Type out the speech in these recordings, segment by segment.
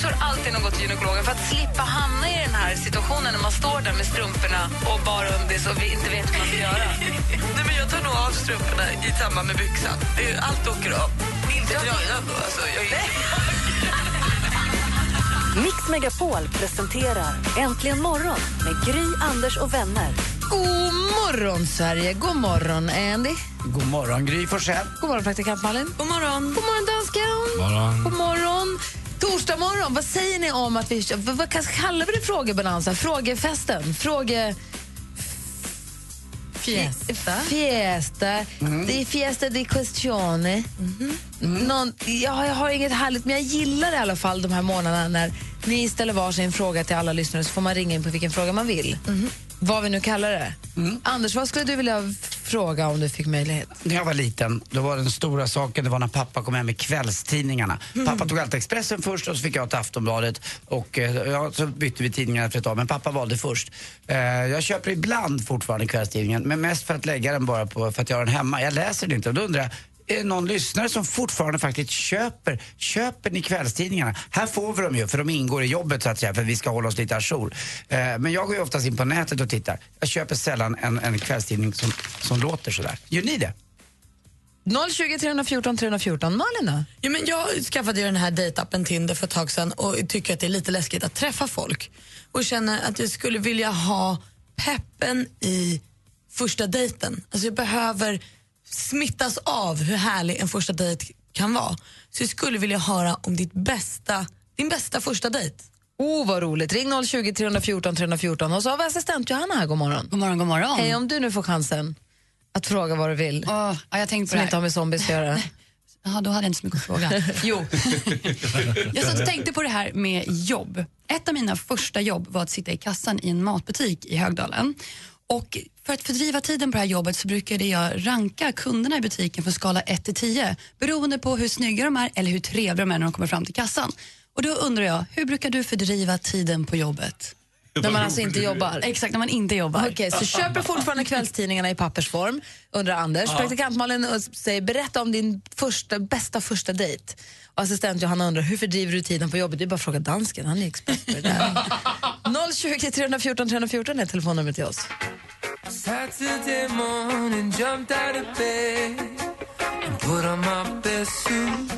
Strumpbyxor alltid något till gynekologen för att slippa hamna i den här situationen när man står där med strumporna och bara undis och vi inte vet vad man ska göra. Nej, men jag tar nog av strumporna i samband med byxan. Allt åker av. Inte tröjan då. Alltså, jag är... Mix Megapol presenterar Äntligen morgon med Gry, Anders och vänner. God morgon, Sverige! God morgon, Andy. God morgon, Gry Forssell. God morgon, praktikant Malin. God morgon. God morgon, dansken. God morgon. Torsdag morgon, vad säger ni om att vi... Vad, vad kallar vi det frågebonanza? Frågefesten? Fråge... Fiesta. Fiesta. Det är fiesta di questione. Någon, ja, jag har inget härligt, men jag gillar i alla fall de här månaderna när ni ställer varsin fråga till alla lyssnare så får man ringa in på vilken fråga man vill. Vad vi nu kallar det. Anders, vad skulle du vilja fråga om du fick möjlighet? När jag var liten, då var den stora saken det var när pappa kom hem med kvällstidningarna. Pappa tog alltid Expressen först och så fick jag ta Aftonbladet. Och eh, ja, så bytte vi tidningarna efter ett tag, men pappa valde först. Eh, jag köper ibland fortfarande kvällstidningen, men mest för att lägga den bara på, för att jag har den hemma. Jag läser den inte och då undrar jag, någon lyssnare som fortfarande faktiskt köper, köper ni kvällstidningarna? Här får vi dem ju, för de ingår i jobbet så att säga, för vi ska hålla oss lite ajour. Eh, men jag går ju oftast in på nätet och tittar. Jag köper sällan en, en kvällstidning som, som låter sådär. Gör ni det? 020 314 314. Malin då? Ja, men jag skaffade ju den här dejtappen Tinder för ett tag sedan och tycker att det är lite läskigt att träffa folk. Och känner att jag skulle vilja ha peppen i första dejten. Alltså jag behöver smittas av hur härlig en första dejt kan vara. Så jag skulle vilja höra om ditt bästa, din bästa första dejt. Oh, vad roligt. Ring 020 314 314. Och så har vi assistent Johanna här. God morgon. God morgon, god morgon. Hej, om du nu får chansen att fråga vad du vill, ja, jag tänkte på som det inte har med zombies att göra. Jaha, då hade jag inte så mycket att fråga. jo. jag satt och tänkte på det här med jobb. Ett av mina första jobb var att sitta i kassan i en matbutik i Högdalen. Och för att fördriva tiden på det här jobbet så brukade jag ranka kunderna i butiken för skala 1 till 10 beroende på hur snygga de är eller hur trevliga de är när de kommer fram till kassan. Och då undrar jag, hur brukar du fördriva tiden på jobbet? När man alltså inte jobbar. Exakt, när man inte jobbar. Okej, så köper fortfarande kvällstidningarna i pappersform, undrar Anders. Praktikant Malin eh, säger berätta om din första, bästa första dejt. Och assistent Johanna undrar hur fördriver du tiden på jobbet? Det är bara att fråga dansken, han är expert på det där. 020 314 314 är telefonnumret till oss. Saturday morning, jumped out of bed and put on my best suit.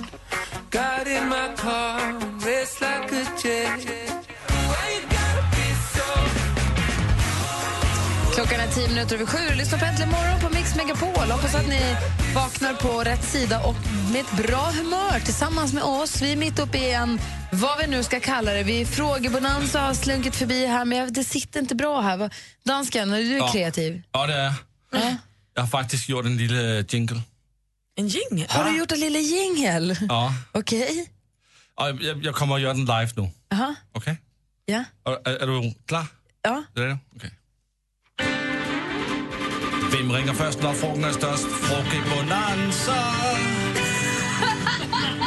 Got in my car and raced like a jet. Klockan är tio minuter över sju. Lyssna på Äntligen morgon på Mix Megapol. Hoppas att ni vaknar på rätt sida och med ett bra humör tillsammans med oss. Vi är mitt uppe i en, vad vi nu ska kalla det. Vi frågebonanza har slunkit förbi här, men det sitter inte bra här. Dansken, du är Ja. kreativ. Ja, det är jag. Ja. Jag har faktiskt gjort en liten jingle. En jingel? Har du gjort en liten jingel? Ja. Okej. Och jag, jag kommer att göra den live nu. Okej? Ja. Och Är, är du klar? Ja. Det är det? Okej. Vem ringer först när frågan är störst? Frågebonanza!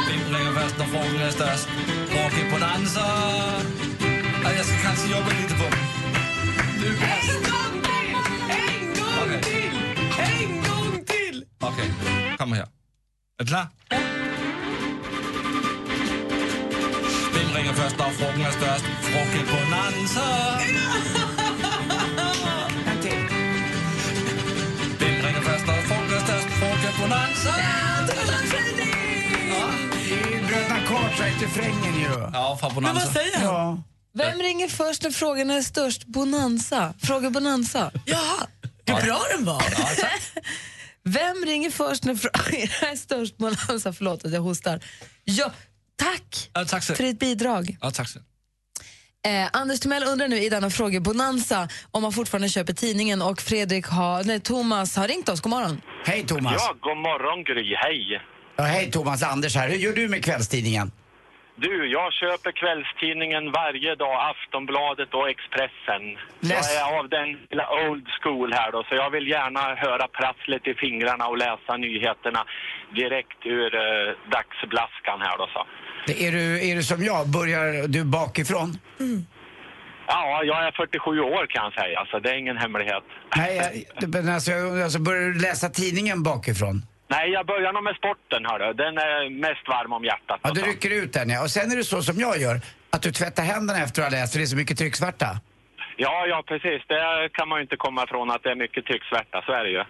Vem ringer först när frågan är störst? Frågebonanza! Ja, Jag ska kanske jobba lite på Du. En gång till! En gång till! En gång till! Okej, kom här. Är du klar? Vem ringer först när frågan är störst? Frågebonanza! Frågebonanza! Det är ju Bröderna Cartwright refrängen ju. Ja, från Bonanza. säger Ja. Vem ringer först när frågan är störst? Bonanza. Fråga Bonanza. Jaha, hur bra den var. Vem ringer först när frågan är störst? Bonanza, förlåt att jag hostar. Ja, tack Ja, tack så för ditt bidrag. Ja, tack så Eh, Anders Timell undrar nu i denna frågebonanza om man fortfarande köper tidningen och Fredrik har, nej, Thomas har ringt oss. God morgon. Hej Thomas. Ja, god morgon Gry, hej. Ja, hej Thomas, Anders här. Hur gör du med kvällstidningen? Du, jag köper kvällstidningen varje dag, Aftonbladet och Expressen. Läs- Jag är av den lilla old school här då, så jag vill gärna höra prasslet i fingrarna och läsa nyheterna direkt ur eh, dagsblaskan här då så. Det Är du, är du som jag, börjar du bakifrån? Ja, jag är 47 år kan jag säga, så det är ingen hemlighet. Nej, jag, men alltså, alltså, börjar du läsa tidningen bakifrån? Nej, jag börjar nog med sporten hörru. Den är mest varm om hjärtat. Ja, du rycker ut den ja. Och sen är det så som jag gör, att du tvättar händerna efter att ha läst för det är så mycket trycksvärta. Ja, ja precis. Det kan man ju inte komma ifrån att det är mycket trycksvärta, så är det ju.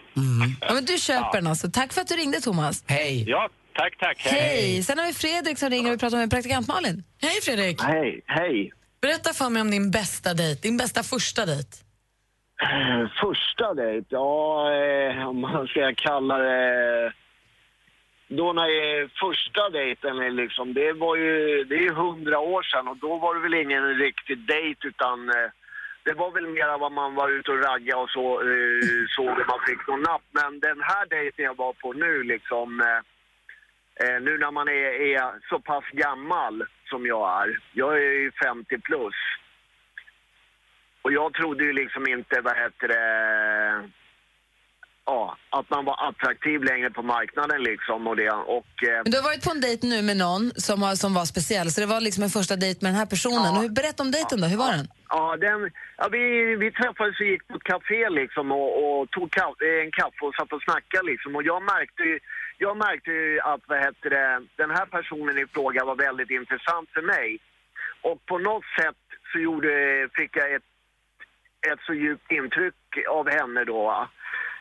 Ja, men du köper den alltså. Tack för att du ringde Thomas. Hej. Ja, tack, tack. Hej! Sen har vi Fredrik som ringer och vi pratar med praktikant Malin. Hej Fredrik! Hej, hej. Berätta för mig om din bästa dejt, din bästa första dejt. Eh, Första dejt, ja, eh, om man ska kalla det... Då när jag, första dejten, är liksom, det var ju det är hundra år sedan och då var det väl ingen riktig dejt utan eh, det var väl mera vad man var ute och ragga och så eh, såg om man fick någon napp. Men den här dejten jag var på nu liksom, eh, eh, nu när man är, är så pass gammal som jag är, jag är ju 50 plus. Och jag trodde ju liksom inte, vad heter det, ja, att man var attraktiv längre på marknaden liksom och det. Och, eh, Men du har varit på en dejt nu med någon som, har, som var speciell, så det var liksom en första dejt med den här personen. Hur, berätta om dejten då, hur var den? Ja, den, ja vi, vi träffades och gick på ett café liksom och, och tog ka- en kaffe och satt och snackade liksom. Och jag märkte ju, jag märkte ju att vad heter det, den här personen i fråga var väldigt intressant för mig. Och på något sätt så gjorde, fick jag ett, ett så djupt intryck av henne då.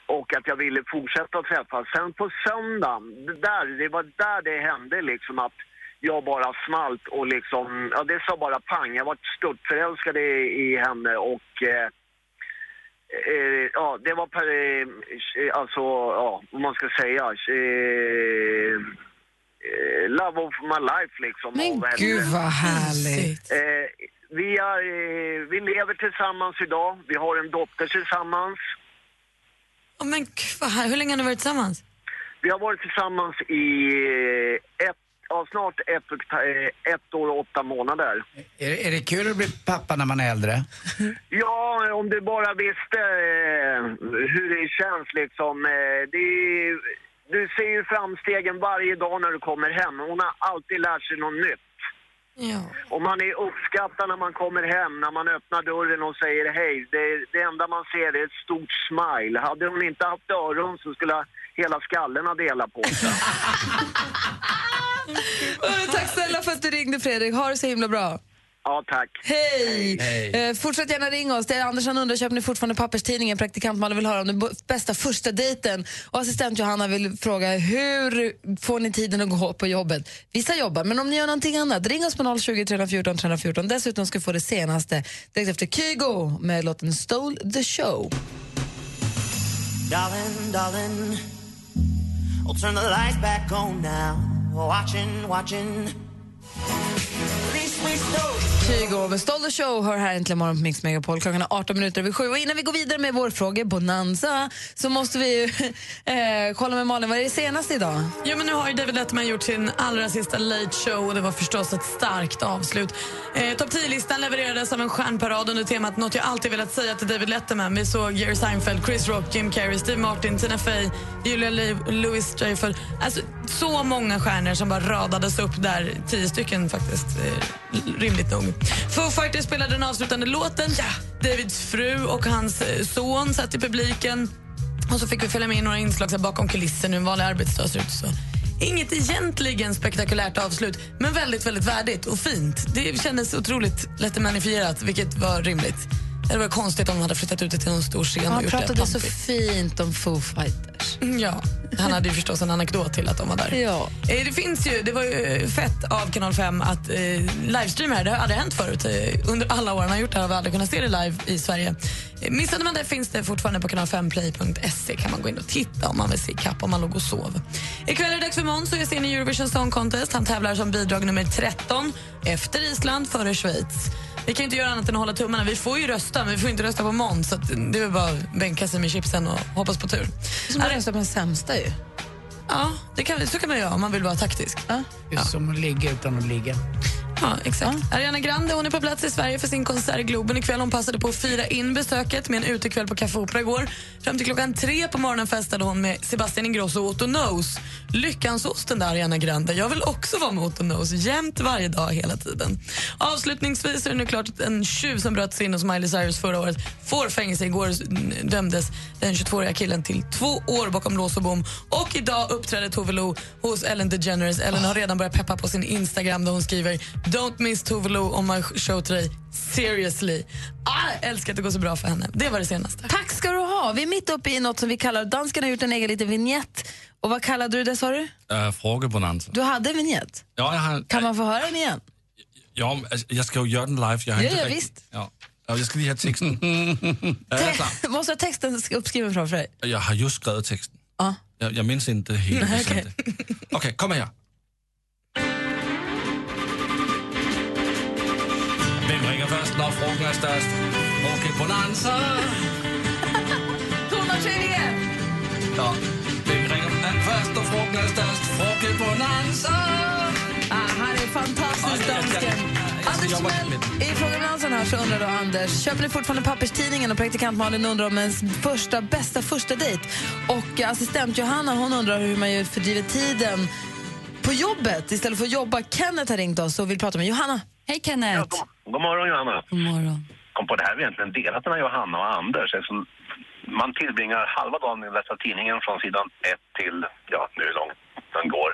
Och att jag ville fortsätta att träffas. Sen på söndagen, det, där, det var där det hände liksom att jag bara smalt och liksom, ja det sa bara pang. Jag var störtförälskad i, i henne och eh, eh, ja det var per, eh, alltså, ja vad man ska säga, eh, eh, love of my life liksom. Men gud det? vad härligt. Eh, vi, är, eh, vi lever tillsammans idag, vi har en dotter tillsammans. Oh, men här. Hur länge har ni varit tillsammans? Vi har varit tillsammans i eh, ett, ja, snart ett, eh, ett år och åtta månader. Är, det- är det kul att bli pappa när man är äldre? Ja, om du bara visste eh, hur det känns liksom. Eh, det är, du ser ju framstegen varje dag när du kommer hem. Hon har alltid lärt sig något nytt. Ja. Och man är uppskattad när man kommer hem, när man öppnar dörren och säger hej. Det, det enda man ser är ett stort smile. Hade hon inte haft öron så skulle hela skallen ha delat på sig. Tack snälla för att du ringde Fredrik. Ha det så himla bra. Ja, tack. Hej! Hej. Eh, fortsätt gärna ringa oss. Det är Andersson undrar, köper ni fortfarande papperstidningen? Praktikant Malin vill höra om den bästa första dejten. Och assistent Johanna vill fråga, hur får ni tiden att gå på jobbet? Vissa jobbar, men om ni gör någonting annat, ring oss på 020 314 314. Dessutom ska vi få det senaste direkt efter Kygo med låten Stole the show. Darling, darling, I'll turn the lights back on now. Watching, watching. Please, please, no. Kygo med Stole show hör här äntligen morgon på Mix Megapol. Klockan är 18 minuter över sju. Och innan vi går vidare med vår fråga Bonanza så måste vi eh, kolla med Malin, vad är det senaste idag? Jo, men nu har ju David Letterman gjort sin allra sista late show och det var förstås ett starkt avslut. Eh, Topp 10-listan levererades av en stjärnparad under temat något jag alltid velat säga till David Letterman. Vi såg Jerry Seinfeld, Chris Rock, Jim Carrey, Steve Martin, Tina Fey, Julia Le- Louis-Dreyfus. Alltså så många stjärnor som bara radades upp där, tio stycken faktiskt, eh, rimligt nog. Foo Fighters spelade den avslutande låten. Davids fru och hans eh, son satt i publiken. Och så fick vi följa med i några inslag så bakom kulissen hur en vanlig arbetsdag ser ut. Så. Inget egentligen spektakulärt avslut, men väldigt, väldigt värdigt och fint. Det kändes otroligt lättemanifierat, vilket var rimligt. Det var konstigt om de hade flyttat ut det till någon stor scen Han pratade så fint om Foo Fighters. Ja, han hade ju förstås en anekdot till att de var där. Ja. Eh, Det finns ju, det var ju fett av Kanal 5 att eh, livestreama det. Det har aldrig hänt förut. Eh, under alla år han har gjort det har vi aldrig kunnat se det live i Sverige. Eh, missade man det finns det fortfarande på kanal5play.se kan man gå in och titta om man vill se kapp om man låg och sov. Ikväll är det dags för Måns och jag ser i Eurovision Song Contest. Han tävlar som bidrag nummer 13 efter Island före Schweiz. Vi kan inte göra annat än att hålla tummarna. Vi får ju rösta, men vi får inte rösta på Måns. Det är bara att bänka sig med chipsen och hoppas på tur. Som att rösta på den sämsta ju. Ja, det kan, så kan man göra om man vill vara taktisk. Det är som att ligga utan att ligga. Ja, exakt. Ariana Grande hon är på plats i Sverige för sin konsert i Globen ikväll. Hon passade på att fira in besöket med en utekväll på Café Opera igår. Fram till klockan tre på morgonen festade hon med Sebastian Ingrosso och Otto Knows. Lyckans ost den där Ariana Grande. Jag vill också vara med Otto Knows jämt varje dag hela tiden. Avslutningsvis är det nu klart att en tjuv som bröt sig in hos Miley Cyrus förra året får fängelse. Igår dömdes den 22-åriga killen till två år bakom lås och bom. Och idag uppträder Tove Lo hos Ellen DeGeneres. Ellen har redan börjat peppa på sin Instagram där hon skriver Don't miss Tove Lo on my show today. Seriously. Ah, älskar att det går så bra för henne. Det var det senaste. Tack ska du ha. Vi är mitt uppe i något som vi kallar, dansken har gjort en egen liten vignett. Och vad kallade du det sa du? Äh, frågebonanza. Du hade en vignett. Ja, jag, har, Kan man få höra den igen? ja, jag ska ju göra den live. Jag har Ja, inte ja, visst. Ja. Ja, jag ska lige ha texten. klar? Måste ha texten uppskriven framför dig? Jag har just skrivit texten. Ja. Jag, jag minns inte helt. Nej, Okej, okej. okay, kom här. Vem ringer först när frågan är störst? Okej, bonanza. Tonartshöjningen! Ja. Vem ringer den först när frågan är störst? Okej, bonanza. Ah, han är fantastisk, Ja, dansken. Anders Timell, i frågebalansen här så undrar då Anders, köper ni fortfarande papperstidningen? Och praktikant Malin undrar om ens första, bästa första dejt. Och eh, assistent Johanna hon undrar hur man fördriver tiden på jobbet istället för att jobba. Kenneth har ringt oss och vill prata med Johanna. Hej Kenneth! God morgon Johanna. God morgon. Kom på det här är egentligen delat mellan Johanna och Anders. Eftersom man tillbringar halva dagen med att läsa tidningen från sidan ett till, ja nu hur långt den går.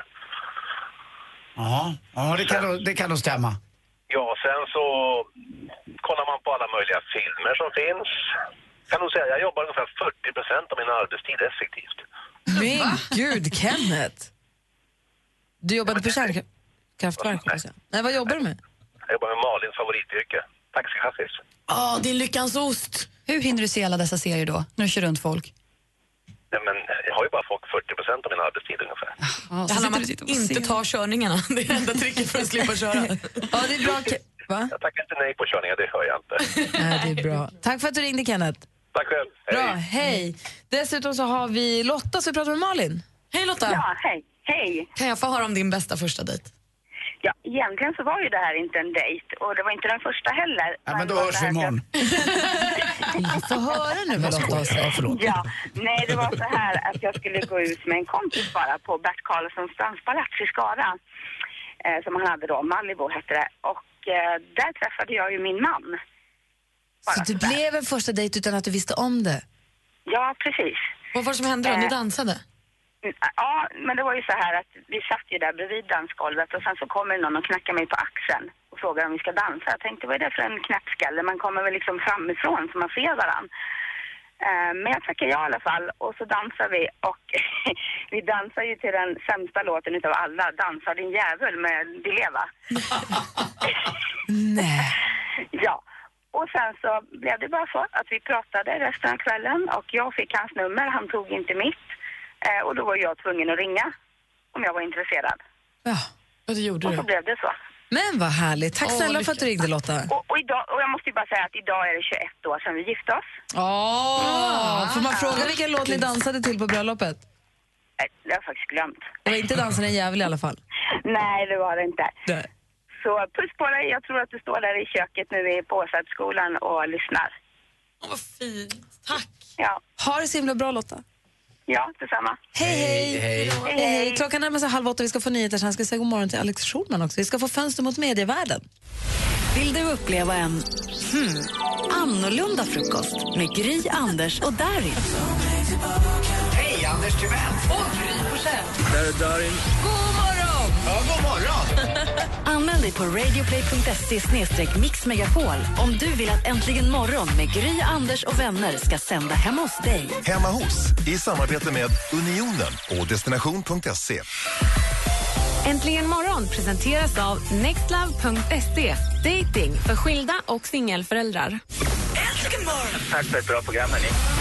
Ja, ja det, kan, nog- det kan nog stämma. Ja, sen så kollar man på alla möjliga filmer som finns. Kan nog säga, jag jobbar ungefär 40 procent av min arbetstid effektivt. Men gud, Kenneth! Du jobbade på kärnkraftverk? jag. Nej, vad jobbar du med? Jag jobbar med Malins favorityrke, taxichassis. Ja, det är lyckans ost. Hur hinner du se alla dessa serier då, när du kör runt folk? Ja, men jag har ju bara fått 40 procent av min arbetstid ungefär. Det handlar om att inte ta körningarna. Det är enda tricket för att slippa köra. Ja, det är bra. Va? Jag tackar inte nej på körningar, det hör jag inte. Nej, det är bra. Tack för att du ringde, Kenneth. Tack själv. Bra, hej. Dessutom så har vi Lotta, vi pratar med Malin. Hej Lotta! Ja, hej. Hej. Kan jag få höra om din bästa första dejt? Ja, egentligen så var ju det här inte en dejt och det var inte den första heller. Ja, men då det var hörs så vi här att imorgon. Få höra nu vad Lotta har sagt. jag- Ja, nej det var så här att jag skulle gå ut med en kompis bara på Bert Karlssons danspalats i Skara. Eh, som han hade då, Malibu hette det. Och eh, där träffade jag ju min man. Så det blev en första dejt utan att du visste om det? Ja, precis. Vad var det som hände då? Ni Eh, dansade? Ja, men det var ju så här att vi satt ju där bredvid dansgolvet och sen så kommer någon och knackar mig på axeln och frågar om vi ska dansa. Jag tänkte, vad är det för en knäppskalle? Man kommer väl liksom framifrån så man ser varann. Eh, Men jag tackar ja i alla fall och så dansar vi och vi dansar ju till den sämsta låten utav alla, Dansa din jävel med Di Leva. Nej. Ja, och sen så blev det bara så att vi pratade resten av kvällen och jag fick hans nummer, han tog inte mitt. Eh, Och då var jag tvungen att ringa om jag var intresserad. Ja, och det gjorde Och så blev det så. Men vad härligt. Tack snälla för att du ringde, Lotta. Och, och, idag, och jag måste ju bara säga att idag är det 21 år sedan vi gifte oss. Åh! Får man fråga vilken låt ni dansade till på bröllopet? Eh, Det har jag faktiskt glömt. Det var inte Dansa en jävel i alla fall. Nej, det var det inte. Nej. Så puss på dig. Jag tror att du står där i köket nu i Påsarpsskolan och lyssnar. Åh, vad fint. Tack. Ja, Ha det så himla bra, Lotta. Ja detsamma. Hej, hej. Hej. Hej, hej. Klockan närmar sig halv åtta. Vi ska få nyheter sen. Ska vi säga god morgon till Alex Schulman också. Vi ska få fönster mot medievärlden. Vill du uppleva en hmm, annorlunda frukost med Gry, Anders och Darin? Hej, Anders Timell! Och Gry Forssell. Där är Darin. God! Ja, god morgon! Anmäl dig på radioplay.se mixmegapol om du vill att Äntligen morgon med Gry, Anders och vänner ska sända hemma hos dig. Hemma hos, i samarbete med Unionen och destination.se. Äntligen morgon presenteras av nextlove.se. Dating för skilda och singelföräldrar. Tack för ett bra program, hörni.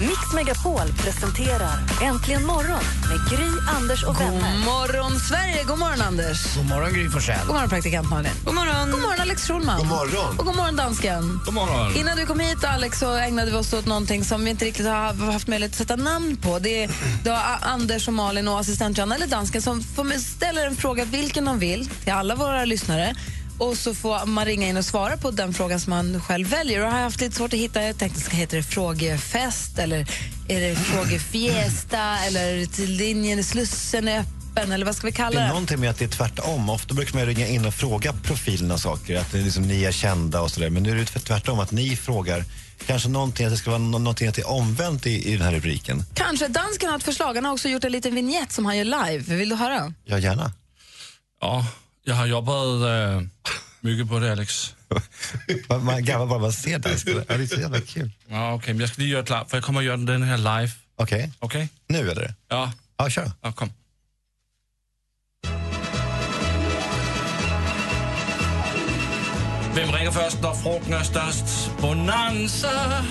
Mix Megapol presenterar Äntligen morgon med Gry, Anders och vänner. God morgon, Sverige! God morgon, Anders. God morgon, Gry Forssell. God morgon, praktikant Malin. God morgon. God morgon, Alex Schulman. God morgon. Och god morgon, dansken. God morgon. Innan du kom hit, Alex, så ägnade vi oss åt någonting som vi inte riktigt har haft möjlighet att sätta namn på. Det är det Anders och Malin och assistent Johanna, eller dansken, som får ställa en fråga vilken de vill till alla våra lyssnare. Och så får man ringa in och svara på den frågan som man själv väljer. Och jag har haft lite svårt att hitta, jag tänkte, ska heter det frågefest eller är det frågefiesta eller till linjen, slussen är öppen eller vad ska vi Det kalla är det? någonting med att det är tvärtom. Ofta brukar man ringa in och fråga profilerna saker, att det är liksom, ni är kända och sådär. Men nu är det tvärtom, att ni frågar kanske någonting, att det ska vara nå- någonting att det är omvänt i, i den här rubriken. Kanske. Dansken har ett förslag. Han har också gjort en liten vignett som han gör live. Vill du höra? Ja, gärna. Ja, jag har jobbat äh, mycket på det, Alex. Man, gammal bara man ser. Ja, det är så jävla kul. Ja, Okej, men jag ska lige göra klart, för jag kommer att göra den här live. Okej. Okej? Nu eller? Ja. Ja, kör. Ja, kom. Hvem ringer først, når frugten er størst? Bonanza!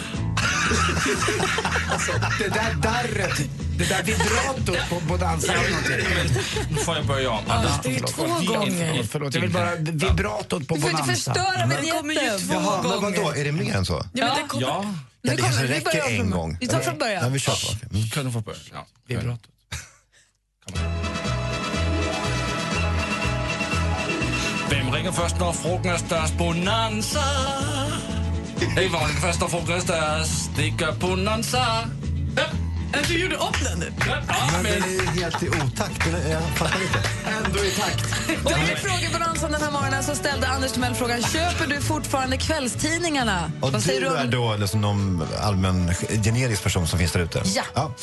Alltså, det där darret, det där vibratot på, på dansen. Nu får jag börja om. Ja, det är Förlåt, två förlåt, gånger. förlåt, Förlåt, jag vill bara vibratot på Du får inte Bonanza. förstöra Det kommer ju vignetten. två Jaha, men gånger. vadå, är det mer än så? Ja, men det kommer... Ja, Ja, det kommer- kanske vi räcker en gång. vi tar från början. Ja, vi kör på. Mm. kan du få börja? Ja. Vibratot. Hvem ringer først, når frugten er størst? Bonanza! Hvor ringer først, når frugten er størst? Det gør Du gjorde om den nu. Ja, Men men... den är helt i otakt. Den är- Jag fattar inte. Ändå i takt. Och i frågebonanzan den här morgonen så ställde Anders Timell frågan köper du fortfarande kvällstidningarna? Och Vad säger du du är om... då liksom någon allmän generisk person som finns där ute? Ja.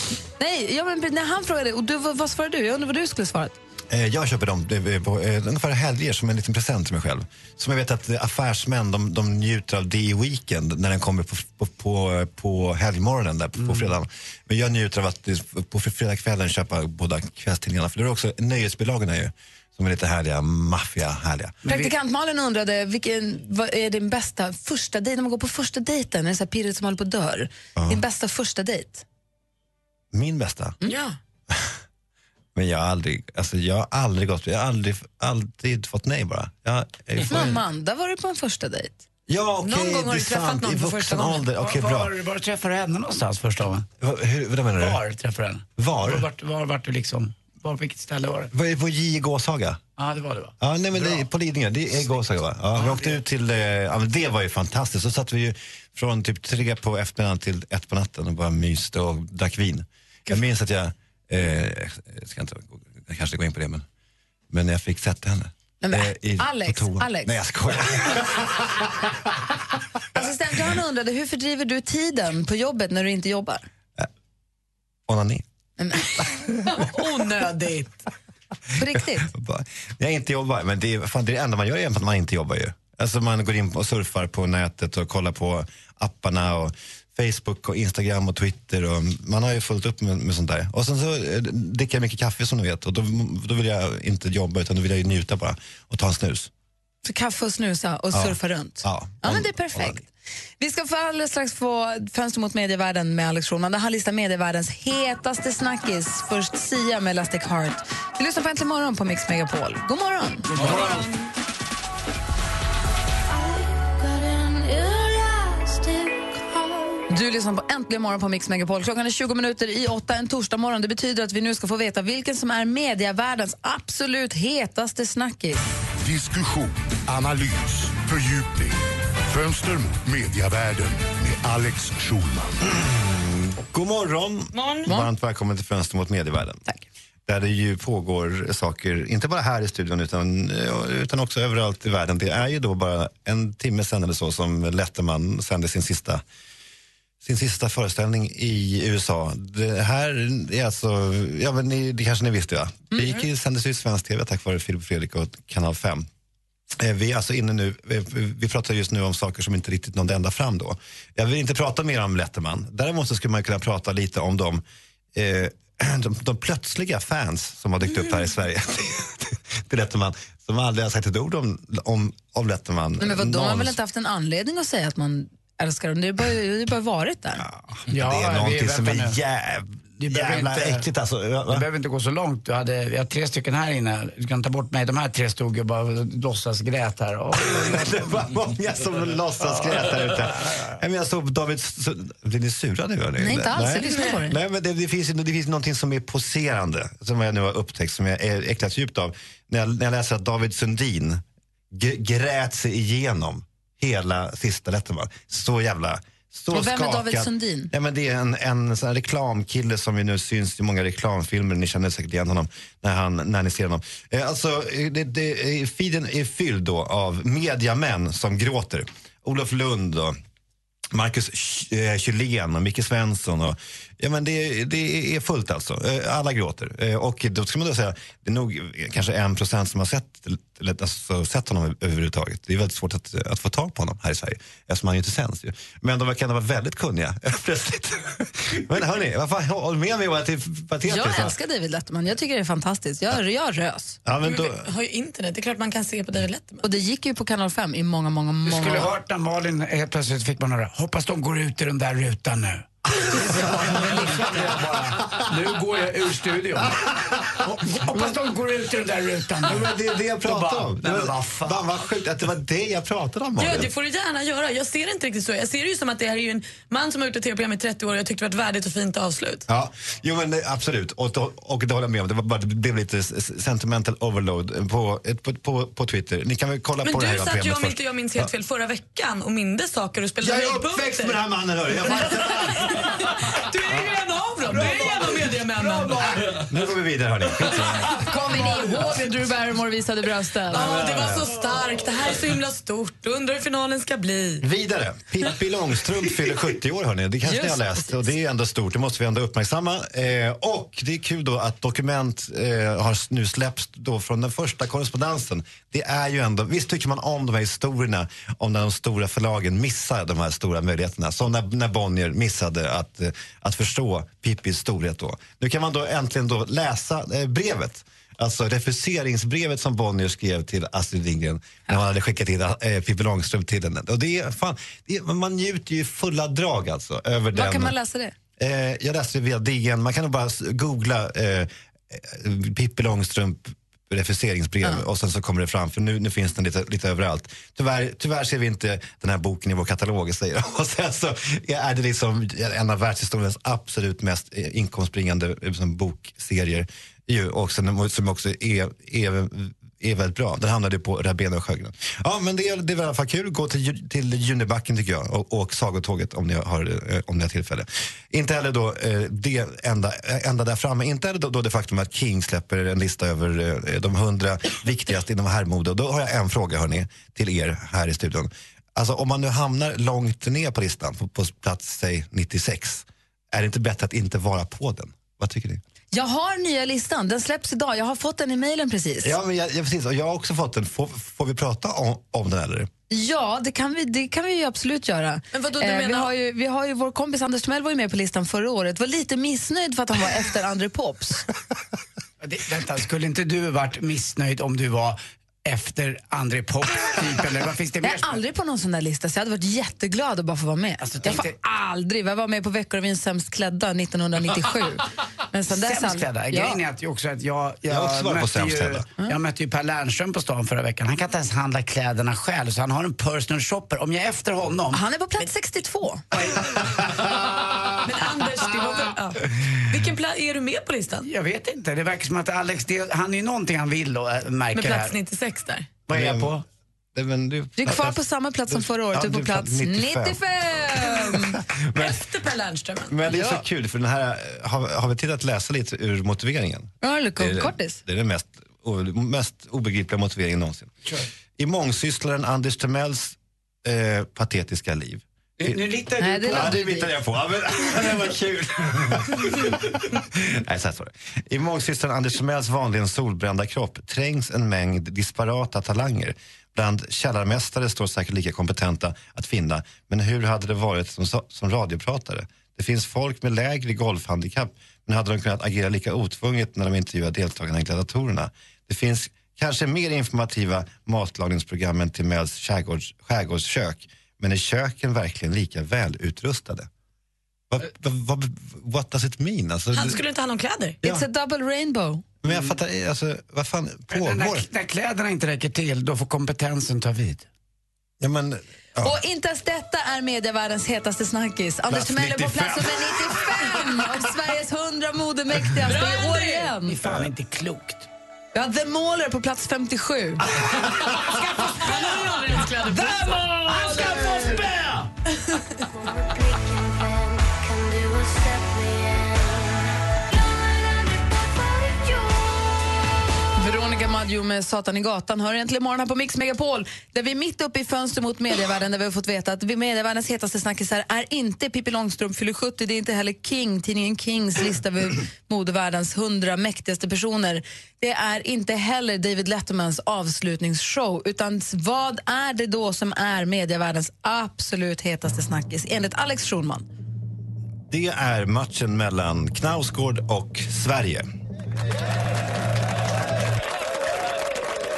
Nej, ja, men när han frågade, och du, vad, vad svarade du? Jag undrar vad du skulle svarat. Eh, Jag köper dem eh, på eh, ungefär helger som en liten present till mig själv. Som jag vet att eh, affärsmän de, de njuter av det i weekend när den kommer på, på, på, på helgmorgonen där, på fredagen. Men jag njuter av att eh, på fredagskvällen köpa båda kvällstidningarna. För det är också nöjesbilagorna ju. Som är lite härliga, maffia härliga. Praktikant Malin undrade vilken vad är din bästa första dejt, när man går på första dejten, är det så pirret som håller på att dör. Din bästa första dejt? Min bästa? Ja. Men jag har aldrig, alltså jag har aldrig gått, jag har aldrig, aldrig fått nej bara. Jag, jag får- Amanda var du på en första dejt. Ja, okej, Någon gång har det du träffat sant. någon I för första gången. ålder. Okej, var, bra. var, var träffade du henne någonstans första gången? Hur, vad menar du? Var träffade du henne? Var? Vart var, vart du liksom? Var, vilket ställe var det? Var det på J i Gåshaga? Ja, det var det va? Ja, nej, men det är på Lidingö. Det är Gåshaga va? Ja, vi åkte ut till, eh, ja, men det var ju fantastiskt. Så satt vi ju från typ tre på eftermiddagen till ett på natten och bara myste och drack vin. Jag minns att jag, eh, jag ska inte, jag kanske gå in på det men, men jag fick sätta henne. Men, eh, i- Alex. Alex. Nej jag skojar. Assistent Johanna undrade hur fördriver du tiden på jobbet när du inte jobbar? Onani. Onödigt. På riktigt? Jag inte jobbar, men det är, fan, det är det enda man gör är att man inte jobbar ju. Alltså man går in och surfar på nätet och kollar på apparna och Facebook och Instagram och Twitter och man har ju fullt upp med, med sånt där. Och sen så eh, dricker jag mycket kaffe som du vet och då, då vill jag inte jobba utan då vill jag ju njuta bara och ta en snus. Så kaffe och snusa och Ja. surfa runt? Ja. Ja, men det är perfekt. Vi ska få alldeles strax få Fönster mot medievärlden med Alex Schulman. där Han listar medievärldens hetaste snackis. Först Sia med Elastic Heart. Vi lyssnar på Äntligen morgon på Mix Megapol. God morgon! God morgon. Du lyssnar på Äntligen morgon på Mix Megapol. Klockan är 20 minuter i åtta en torsdag morgon. Det betyder att vi nu ska få veta vilken som är medievärldens absolut hetaste snackis. Diskussion, analys, fördjupning. Fönster mot mediavärlden med Alex Schulman. God morgon! Morgon. Varmt välkommen till Fönster mot medievärlden. Tack. Där det ju pågår saker, inte bara här i studion utan, utan också överallt i världen. Det är ju då bara en timme sen eller så som Letterman sände sin sista sin sista föreställning i USA. Det här är alltså, ja men ni, det kanske ni visste ja. Det gick sändes ju i svensk tv tack vare Filip och Fredrik och Kanal 5. Eh, Vi är alltså inne nu, vi, vi pratar just nu om saker som inte riktigt nådde ända fram då. Jag vill inte prata mer om Letterman. Däremot så skulle man kunna prata lite om de, eh, de, de plötsliga fans som har dykt upp här i Sverige till Letterman. Som aldrig har sagt ett ord om, om, om Letterman. Nej, men vadå, man har väl inte haft en anledning att säga att man älskar dem. Det har bara, bara varit där. det är någonting som är nu. jäv, Det behöver jävla inte- äckligt alltså. Va- Det behöver inte gå så långt. Du hade, vi har tre stycken här inne. Du kan ta bort mig. De här tre stod ju bara och låtsas grät här. Och, det var många som låtsasgrät där ute. Nej, men Jag såg David... så- Blir ni sura nu? hörni? Nej, inte alls. Jag lyssnar på det. Nej, men det, det, finns, det finns någonting som är poserande, som jag nu har upptäckt, som jag är äcklas djupt av. När jag, när jag läser att David Sundin grät sig igenom hela sista Letterman. Så jävla... Så Och vem är skakad. David Sundin? Ja, men det är en, en sån reklamkille som ju nu syns i många reklamfilmer. Ni känner säkert igen honom när, han, när ni ser honom. Eh, alltså, det, det, eh, feeden är fylld då av mediamän som gråter. Olof Lund och Marcus Ch- eh, och Micke Svensson. Och, ja, men det, det är fullt alltså. Eh, Alla gråter. Eh, Och då ska man då säga, det är nog kanske en procent som har sett, alltså, sett honom överhuvudtaget. Det är väldigt svårt att, att få tag på honom här i Sverige eftersom han ju inte sänds. Ju. Men de verkar ändå vara väldigt kunniga plötsligt. men hörni, vad fan, håll med mig om att det är patetiskt. Jag älskar David Letterman. Jag tycker det är fantastiskt. Jag, jag rös. Ja, men då, Du har ju internet, det är klart man kan se på David Letterman. Och det gick ju på kanal 5 i många, många, du många skulle år. hört när Malin helt plötsligt fick man höra, hoppas de går ut i den där rutan nu. bara, nu går jag ur studion. Hoppas de går ut i den där rutan Ja, men det är det jag pratar om. Det nej, var, men vad fan. fan vad sjukt att det var det jag pratade om. Ja, det får du gärna göra. Jag ser det inte riktigt så. Jag ser det ju som att det här är ju en man som har gjort ett tv-program i 30 år och jag tyckte det var ett värdigt och fint avslut. Ja, jo men det- absolut. Och, och, och det håller jag med om. Det, var bara, det blev lite sentimental overload på, på, på, på Twitter. Ni kan väl kolla Men på det här du hela satt ju, programmet om inte jag minns helt fel, förra veckan och mindes saker och spelade Jag är höjdpunkter. uppväxt med den här mannen hörru. Jag fattar Du av. Nu går vi vidare hörni. Kommer ni ihåg när Drew Barrymore visade brösten? Ja, det var så starkt. Det här är så himla stort. Undrar hur finalen ska bli. Vidare. Pippi Långstrump fyller 70 år hörni. Det kanske ni har Just läst. Och det är ändå stort. Det måste vi ändå uppmärksamma. Eh, och det är kul då att dokument eh, har nu släppts då från den första korrespondensen. Det är ju ändå, visst tycker man om de här historierna om när de stora förlagen missar de här stora möjligheterna. Som när, när Bonnier missade att, eh, att förstå Pippis storhet då. Nu kan man då äntligen då läsa eh, brevet. Alltså refuseringsbrevet som Bonnier skrev till Astrid Lindgren när han hade skickat in eh, Pippi Långstrump till henne. Och det är, fan, det är, man njuter ju fulla drag alltså. Över Var den. kan man läsa det? Eh, jag läste det via DN. Man kan nog bara googla eh, eh, Pippi Långstrump refuseringsbrev och sen så kommer det fram för nu, nu finns den lite, lite överallt. Tyvärr, tyvärr ser vi inte den här boken i vår katalog säger. Och sen så är det liksom en av världshistoriens absolut mest inkomstbringande eh, som bokserier ju, också, som också är, är är väldigt bra. Den hamnade på Rabén och Sjögren. Ja, men det är, det är i alla fall kul. Gå till, till Junibacken tycker jag och åk Sagotåget om ni har, eh, om ni har tillfälle. Inte heller då eh, det enda, eh, enda där framme. Inte heller då, då det faktum att King släpper en lista över de hundra viktigaste inom herrmode. Då har jag en fråga hörni, till er här i studion. Alltså om man nu hamnar långt ner på listan, på, på plats säg 96, är det inte bättre att inte vara på den? Vad tycker ni? Jag har nya listan. Den släpps idag. Jag har fått den i mejlen precis. Ja, men jag, jag, precis. Och jag har också fått den. Får, får vi prata om, om den eller? Ja, det kan vi, det kan vi ju absolut göra. Men vadå, du Eh, vi, menar- har ju, vi har ju vår kompis Anders Timell var ju med på listan förra året. Var lite missnöjd för att han var efter André Pops. Det, vänta, skulle inte du varit missnöjd om du var efter André Pop typ, eller vad finns det Jag mer? är aldrig på någon sån där lista så jag hade varit jätteglad att bara få vara med. Alltså, jag får aldrig, jag var med på Veckorevyn Sämst klädda 1997. Men sen dess Sämst klädda. ja. Grejen är att, också att jag, jag, Jag också mötte ju, jag mötte ju Per Lernström på stan förra veckan. Han kan inte ens handla kläderna själv så han har en personal shopper. Om jag är efter honom... Han är på plats 62. Men Anders, det var väl, ja. vilken plats är du med på listan? Jag vet inte. Det verkar som att Alex, det, han är ju någonting han vill då, Med märker plats här. 96 där. Vad är jag på? Men du, Du är kvar på samma plats som förra året, Ja, du är på plats 95. 95. Efter Per Lernström. Men det är så Ja. kul för den här, har, har vi tid att läsa lite ur motiveringen? Ja, Det är, kortis. det är den mest, mest obegripliga motiveringen någonsin. I mångsysslaren Anders Timells eh, patetiska liv. Nu, nu litar Nej, du det på... Ja, det litar jag på. Ja, men, det var kul. Nej, så här står det. I mångsystern Anders Timells vanligen solbrända kropp trängs en mängd disparata talanger. Bland källarmästare står säkert lika kompetenta att finna, men hur hade det varit som, som radiopratare? Det finns folk med lägre golfhandikapp, men hade de kunnat agera lika otvunget när de intervjuar deltagarna i gladiatorerna? Det finns kanske mer informativa matlagningsprogram än Timells skärgårds, skärgårdskök, men är köken verkligen lika välutrustade? Vad, vad, vad, what does it mean? Alltså, Han det- skulle inte ha någon kläder. It's a double rainbow. Men jag fattar, alltså, vad fan Men När, pågår? när kläderna inte räcker till, då får kompetensen ta vid. Ja, men, Och inte ens detta är medievärldens hetaste snackis. Anders Timell är på 95. plats nummer 95 av Sveriges 100 modemäktigaste i år igen. Det är fan inte klokt. Vi har The Mauler på plats 57. Han ska få spö! Veronica Maggio med Satan i gatan hör egentligen morgon här på Mix Megapol där vi är mitt uppe i fönster mot medievärlden där vi har fått veta att medievärldens hetaste snackisar är inte Pippi Långstrump fyller 70, det är inte heller King, tidningen Kings lista över modevärldens 100 mäktigaste personer. Det är inte heller David Lettermans avslutningsshow utan vad är det då som är medievärldens absolut hetaste snackis enligt Alex Schulman? Det är matchen mellan Knausgård och Sverige.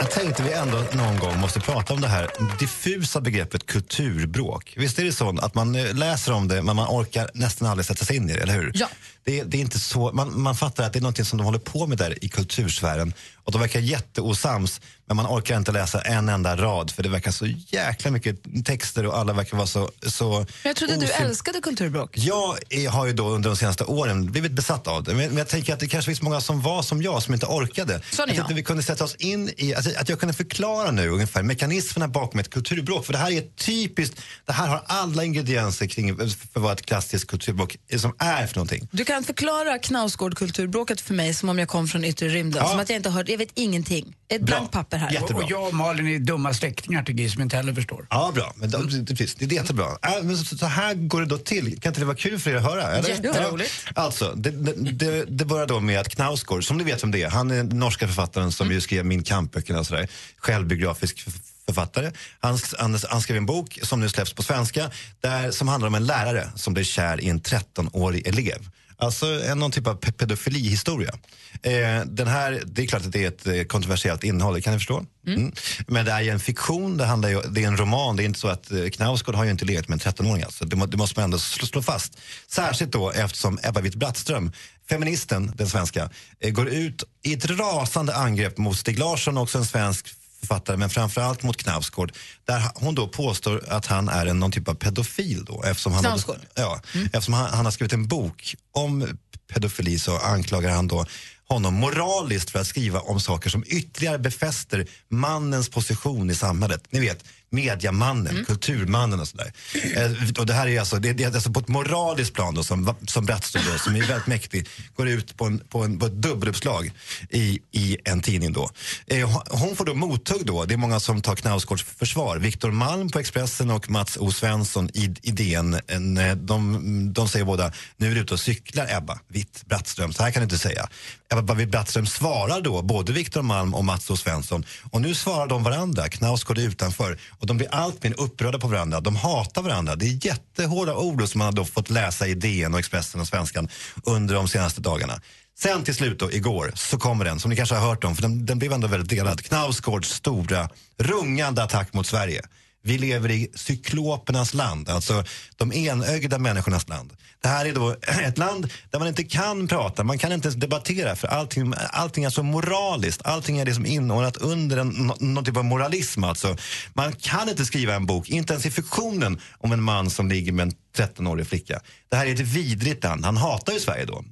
Jag tänkte vi ändå någon gång måste prata om det här diffusa begreppet kulturbråk. Visst är det så att man eh, läser om det men man orkar nästan aldrig sätta sig in i det, eller hur? Ja. Det, det är inte så, man, man fattar att det är något som de håller på med där i kultursfären och de verkar jätteosams men man orkar inte läsa en enda rad för det verkar så jäkla mycket texter och alla verkar vara så... så Men jag trodde du älskade kulturbråk. jag har ju då under de senaste åren blivit besatt av det. Men, jag tänker att det kanske finns många som var som jag, som inte orkade. Sån jag tänkte vi kunde sätta oss in i, alltså, att jag kunde förklara nu ungefär mekanismerna bakom ett kulturbråk. För det här är typiskt, det här har alla ingredienser kring för vad ett klassiskt kulturbråk som är för någonting. Du kan förklara Knausgård-kulturbråket för mig som om jag kom från yttre rymden. Ja. Som att jag inte har hört, jag vet ingenting. Ett blankt papper här. Och, och jag och Malin är dumma släktingar till Gry som inte heller förstår. Ja, bra. Men då, det, precis, det är jättebra. Äh, men så, så här går det då till. Kan inte det vara kul för er att höra? Eller? Jätteroligt. Ja. Alltså, det, det, det, det börjar då med att Knausgård, som ni vet vem det är, han är den norska författaren som ju skrev Min kampböckerna och sådär. Självbiografisk författare. Han, han, han skrev en bok som nu släpps på svenska där, som handlar om en lärare som blir kär i en 13-årig elev. Alltså en, någon typ av pe- pedofilihistoria. Eh, den här, det är klart att det är ett eh, kontroversiellt innehåll, det kan ni förstå. Mm. Men det är ju en fiktion, det, handlar ju, det är en roman. Det är inte så att eh, Knausgård har ju inte legat med en 13-åring. Alltså. Det, må, det måste man ändå slå, slå fast. Särskilt då eftersom Ebba Witt-Brattström, feministen, den svenska, eh, går ut i ett rasande angrepp mot Stig Larsson, också en svensk författare, men framförallt mot Knausgård, där hon då påstår att han är en, någon typ av pedofil. Då, eftersom han, Knausgård? ja, eftersom han, han har skrivit en bok om pedofili så anklagar han då honom moraliskt för att skriva om saker som ytterligare befäster mannens position i samhället. Ni vet, mediamannen, kulturmannen och sådär. Eh, och det här är alltså, det, det är alltså på ett moraliskt plan då, som, som Brattström som är väldigt mäktig, går ut på, en, på, en, på ett dubbeluppslag i, i en tidning då. Eh, hon- hon får då mothugg då, det är många som tar Knausgårds försvar. Viktor Malm på Expressen och Mats O Svensson i, i DN, en, eh, de, de säger båda, nu är du ute och cyklar Ebba Witt Brattström, så här kan du inte säga. Ebba Witt Brattström svarar då, både Viktor Malm och Mats O Svensson, och nu svarar de varandra, Knausgård är utanför, och de blir allt mer upprörda på varandra, de hatar varandra. Det är jättehårda ord som man har då fått läsa i DN och Expressen och Svenskan under de senaste dagarna. Sen till slut då, igår, så kommer den, som ni kanske har hört om, för den, den blev ändå väldigt delad. Knausgårds stora, rungande attack mot Sverige. Vi lever i cyklopernas land, alltså de enögda människornas land. Det här är då ett land där man inte kan prata, man kan inte ens debattera för allting, allting är så moraliskt, allting är liksom inordnat under en, någon typ av moralism. Alltså. Man kan inte skriva en bok, inte ens i fiktionen, om en man som ligger med en 13-årig flicka. Det här är ett vidrigt land, han hatar ju Sverige då.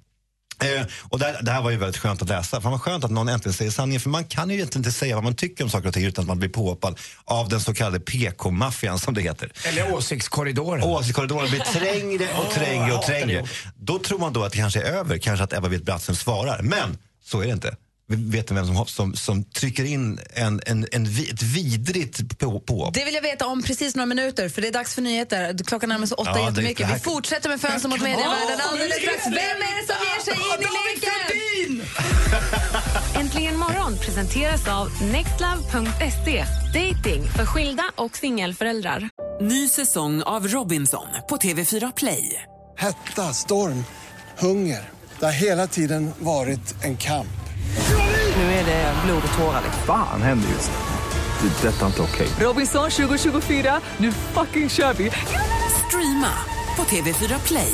Eh, och det, här- det här var ju väldigt skönt att läsa. Fan vad skönt att någon äntligen säger sanningen. För man kan ju egentligen inte säga vad man tycker om saker och ting utan att man blir påhoppad av den så kallade PK-maffian som det heter. Eller åsiktskorridoren. Åsiktskorridoren blir trängre och trängre och trängre. Då tror man då att det kanske är över, kanske att Ebba Witt-Brattström svarar. Men så är det inte. Vet ni vem som, som, som trycker in en, en, en, ett vidrigt på, på. Det vill jag veta om precis några minuter, för det är dags för nyheter. Klockan närmar sig åtta Ja, det- jättemycket. Vi fortsätter med Fönster mot medievärlden alldeles strax. Vem är det som ger sig in i leken? Äntligen morgon presenteras av nextlove.se. Dating för skilda och singelföräldrar. Ny säsong av Robinson på TV4 Play. Hetta, storm, hunger. Det har hela tiden varit en kamp. Nu är det blod och tårar. Fan händer just det. Det. är Detta är inte okej. Robinson 2024, nu fucking kör vi! Streama på TV4 Play.